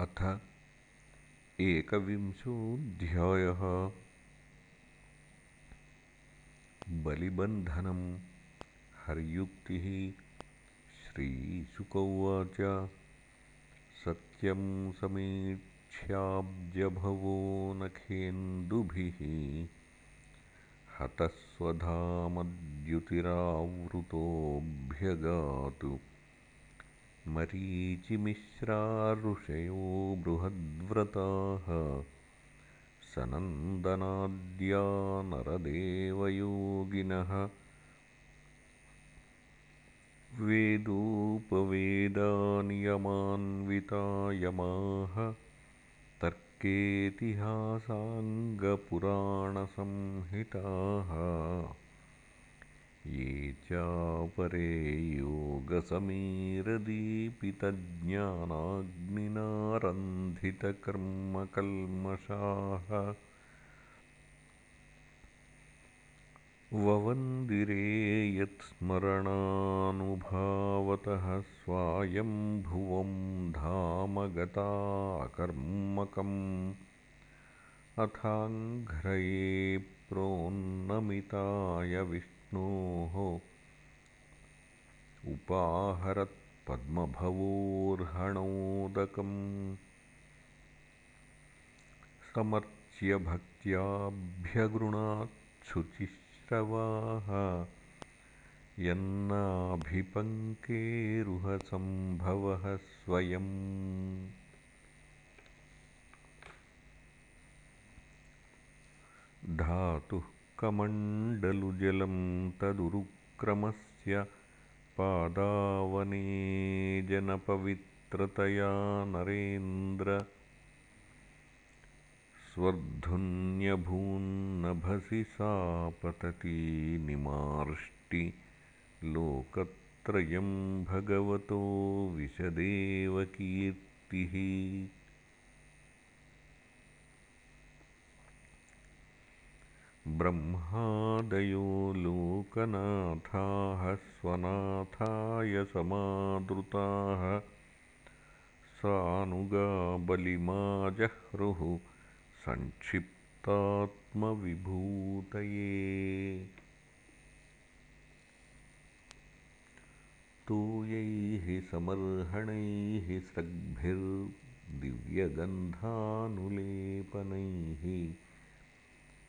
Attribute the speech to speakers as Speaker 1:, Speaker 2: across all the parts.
Speaker 1: अथ एकविंशोऽध्यायः। बलिबन्धनं हर्युक्तिः श्रीशुक उवाच सत्यं समीक्ष्याब्जभवो नखेन्दुभिः हतस्वधामद्युतिरावृतोऽभ्यगातु मरीचिमिश्रा ऋषयो बृहद्व्रताः। सनन्दनाद्या नरदेवयोगिनः। वेदोपवेदानियमान्वितायमाः। तर्केतिहासाङ्गपुराणसंहिताः ये चापरे योगसमीरदीपितज्ञानाग्निनारन्धितकर्मकल्मषाः। ववन्दिरे यत्स्मरणानुभावतः स्वायम्भुवं धाम गताकर्मकम् अथाङ्घ्रये प्रोन्नमिताय विष्णोः उपाहरत्पद्मभवोर्हणोदकम्। समर्च्य भक्त्याभ्यगृणाच्छुचिश्रवाः यन्नाभिपङ्केरुहसम्भवः स्वयम्। धातुः कमण्डलुजलं तदुरुक्रमस्य पादावने जनपवित्रतया नरेन्द्र। स्वर्धुन्यभून्नभसि सा पतती निमार्ष्टि। लोकत्रयं भगवतो विशदेव ब्रह्मादयो लोकनाथाः स्वनाथाय समादृताः। सानुगा बलिमाजह्रुः संक्षिप्तात्मविभूतये। तोयैः समर्हणैः स्रग्भिर्दिव्यगन्धानुलेपनैः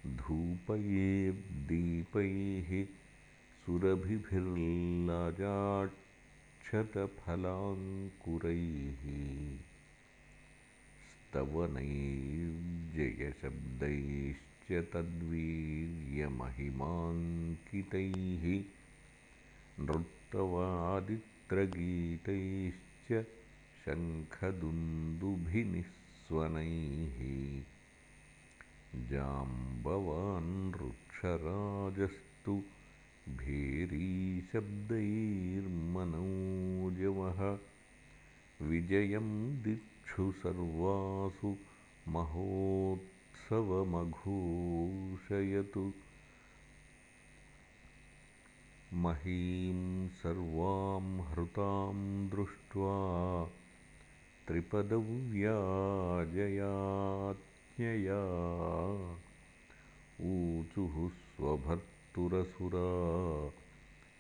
Speaker 1: धूपैर्दीपैः सुरभिभिर्लजाक्षतफलाङ्कुरैः स्तवनैर्जयशब्दैश्च तद्वीर्यमहिमाङ्कितैः। नृत्तवादित्रगीतैश्च शङ्खदुन्दुभिनिःस्वनैः जाम्बवान् वृक्षराजस्तु भेरीशब्दैर्मनोजवः विजयं दिक्षु सर्वासु महोत्सवमघोषयतु। महीं सर्वां हृतां दृष्ट्वा त्रिपदव्याजयात् ऊचुः स्वभर्तुरसुरा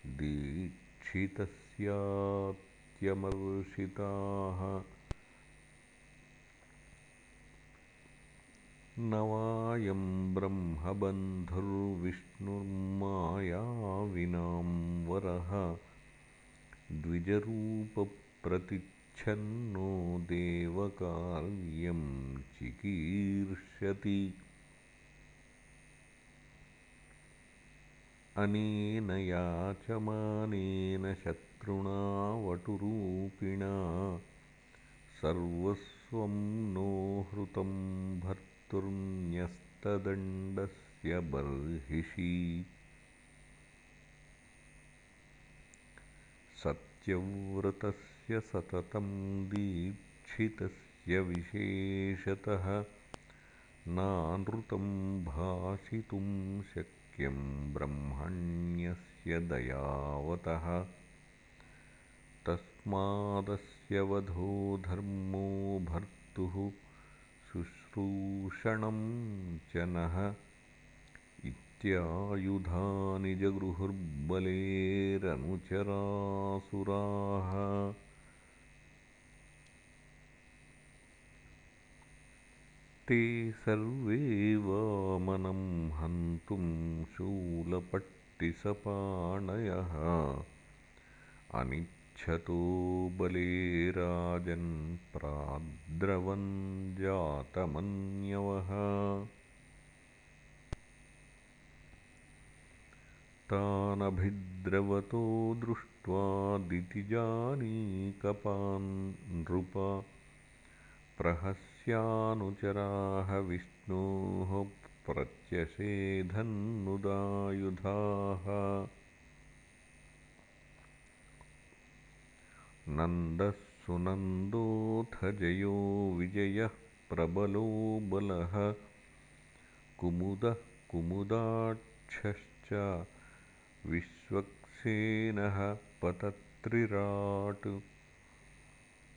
Speaker 1: दीक्षितस्यात्यमर्षिताः। न वायं ब्रह्मबन्धुर्विष्णुर्मायाविनां द्विजरूपप्रति च्छन्नो देवकार्यं चिकीर्षति। अनेन याचमानेन शत्रुणा वटुरूपिणा सर्वस्वं नो हृतं भर्तुर्न्यस्तदण्डस्य बर्हिषि। सत्यव्रतस्य सततं दीक्षितस्य विशेषतः नानृतं भाषितुं शक्यं ब्रह्मण्यस्य दयावतः। तस्मादस्य वधो धर्मो भर्तुः भूषणं च नः। इत्यायुधानि जगृहुर्बलेरनुचरासुराः ते सर्वे वामनं हन्तुं शूलपट्टिसपाणयः। अनिच्छतो बले प्राद्रवन् जातमन्यवः। तानभिद्रवतो दृष्ट्वा दितिजानीकपान् नृप प्रहस्यानुचराः विष्णोः प्रत्यषेधन्नुदायुधाः नन्दः सुनन्दोऽथ जयो विजयः प्रबलो बलः। कुमुदः कुमुदाक्षश्च विश्वक्सेनः पतत्रिराट्।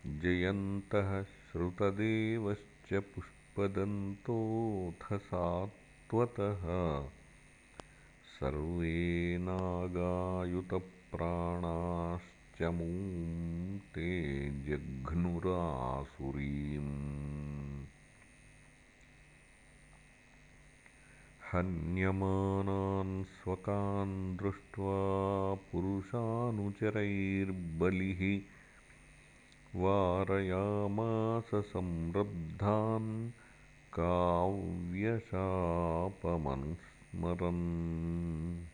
Speaker 1: जयन्तः श्रुतदेवश्च पुष्पदन्तोऽथ सात्वतः सर्वे नागायुतप्राणाश्च मूं ते जघ्नुरासुरीम्। हन्यमानान् स्वकान् दृष्ट्वा पुरुषानुचरैर्बलिः वारयामास संरब्धान् काव्यशापमनुस्मरन्।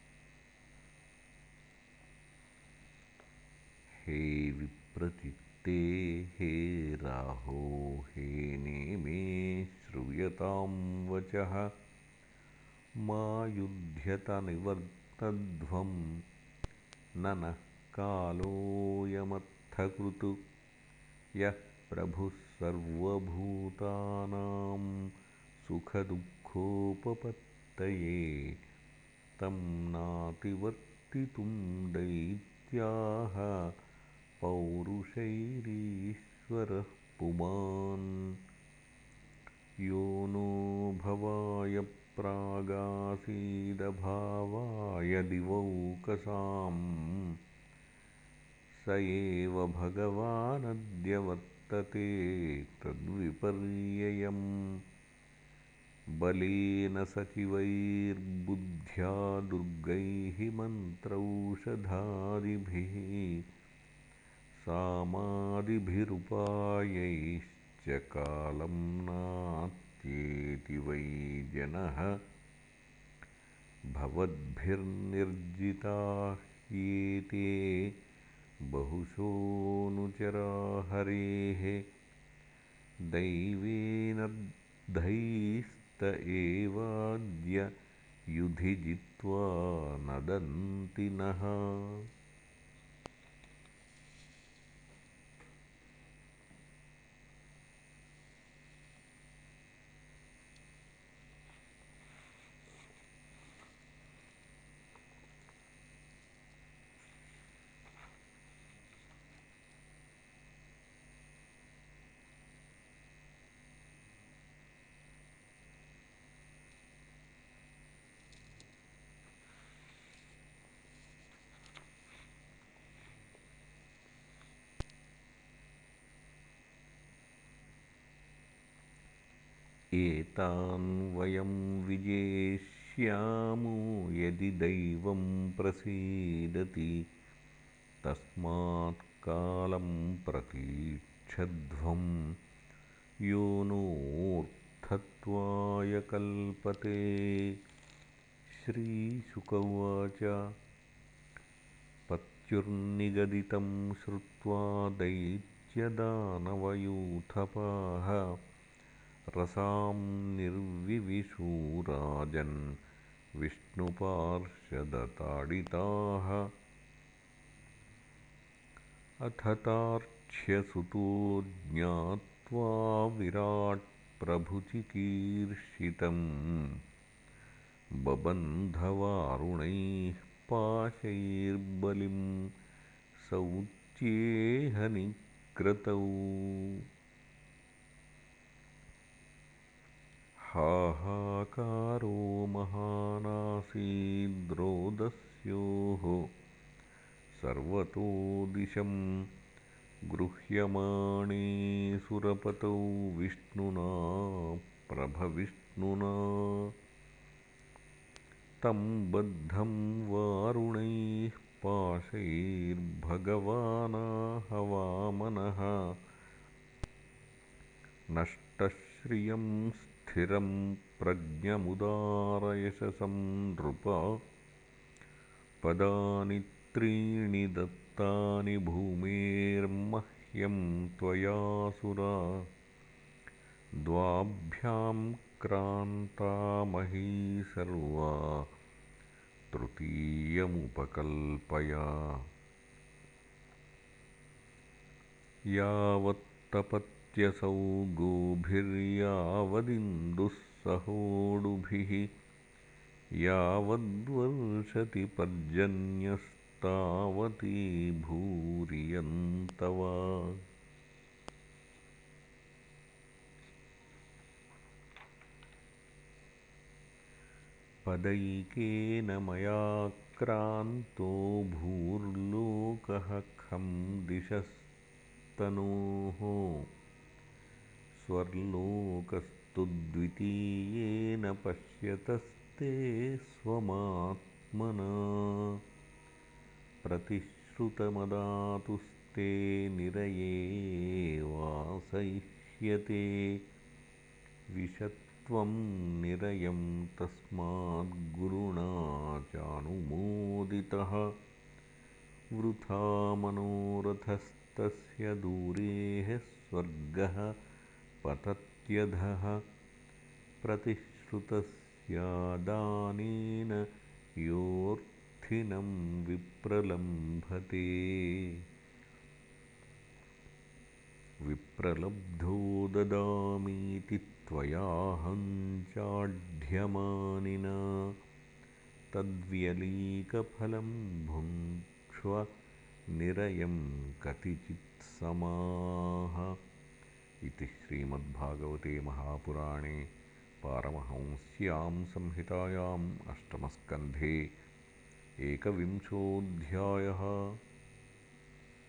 Speaker 1: हे विप्रचित्ते हे राहो हे नेमे श्रूयतां वचः। मा युध्यतनिवर्तध्वं न नः कालोऽयमर्थकृत् यः प्रभुः सर्वभूतानां सुखदुःखोपपत्तये तं नातिवर्तितुं दैत्याः पौरुषैरीश्वरः पुमान्। यो नो भवाय प्रागासीदभावाय दिवौकसाम् स एव भगवानद्य वर्तते तद्विपर्ययम्। बलेन सचिवैर्बुद्ध्या दुर्गैः मन्त्रौषधादिभिः। सामादिभिरुपायैश्च कालं नात्येति वै जनः। भवद्भिर्निर्जिताह्येते बहुशोऽनुचरा हरेः। दैवेनद्धैस्त एवाद्य युधि जित्वा नदन्ति नः एतान् वयं विजेष्यामो यदि दैवं प्रसीदति। तस्मात् कालं प्रतीक्षध्वं। यो नोऽर्थत्वाय कल्पते। श्रीशुक उवाच पत्युर्निगदितं श्रुत्वा दैत्यदानवयूथपाः रसां निर्विविशूराजन् विष्णुपार्षदताडिताः अथ तार्क्ष्यसुतो ज्ञात्वा विराट्प्रभुचिकीर्षितम्। बबन्धवारुणैः पाशैर्बलिं सौच्येह हाहाकारो महानासीद्रोदस्योः सर्वतो दिशं गृह्यमाणे सुरपतौ विष्णुना प्रभविष्णुना। तं बद्धं वारुणैः पाशैर्भगवानाहवामनः। नष्टश्रियं स्थिरं प्रज्ञमुदारयशसं नृप। पदानि त्रीणि दत्तानि भूमेर्मह्यं त्वयासुरा। द्वाभ्यां क्रान्ता मही सर्वा तृतीयमुपकल्पय। यावत्तपत्यसौ गोभिर्यावदिन्दुः सहोडुभिः यावद्वर्षति पर्जन्यस्तावती भूरियन्तवा पदैकेन मया क्रान्तो भूर्लोकः खं दिशस्तनोः स्वर्लोकस्तु द्वितीयेन पश्यतस्ते स्वमात्मना। प्रतिश्रुतमदातुस्ते निरये वासयिष्यते। विशत्वं निरयं तस्माद्गुरुणा चानुमोदितः। वृथा मनोरथस्तस्य दूरेः स्वर्गः पतत्यधः प्रतिश्रुतस्यादानेन योऽर्थिनं विप्रलम्भते। विप्रलब्धो ददामीति त्वयाहं चाढ्यमानिना तद्व्यलीकफलं भुङ्क्ष्व निरयं कतिचित्समाः इति श्रीमद्भागवते महापुराणे पारमहंस्यां संहितायाम् अष्टमस्कन्धे एकविंशोऽध्यायः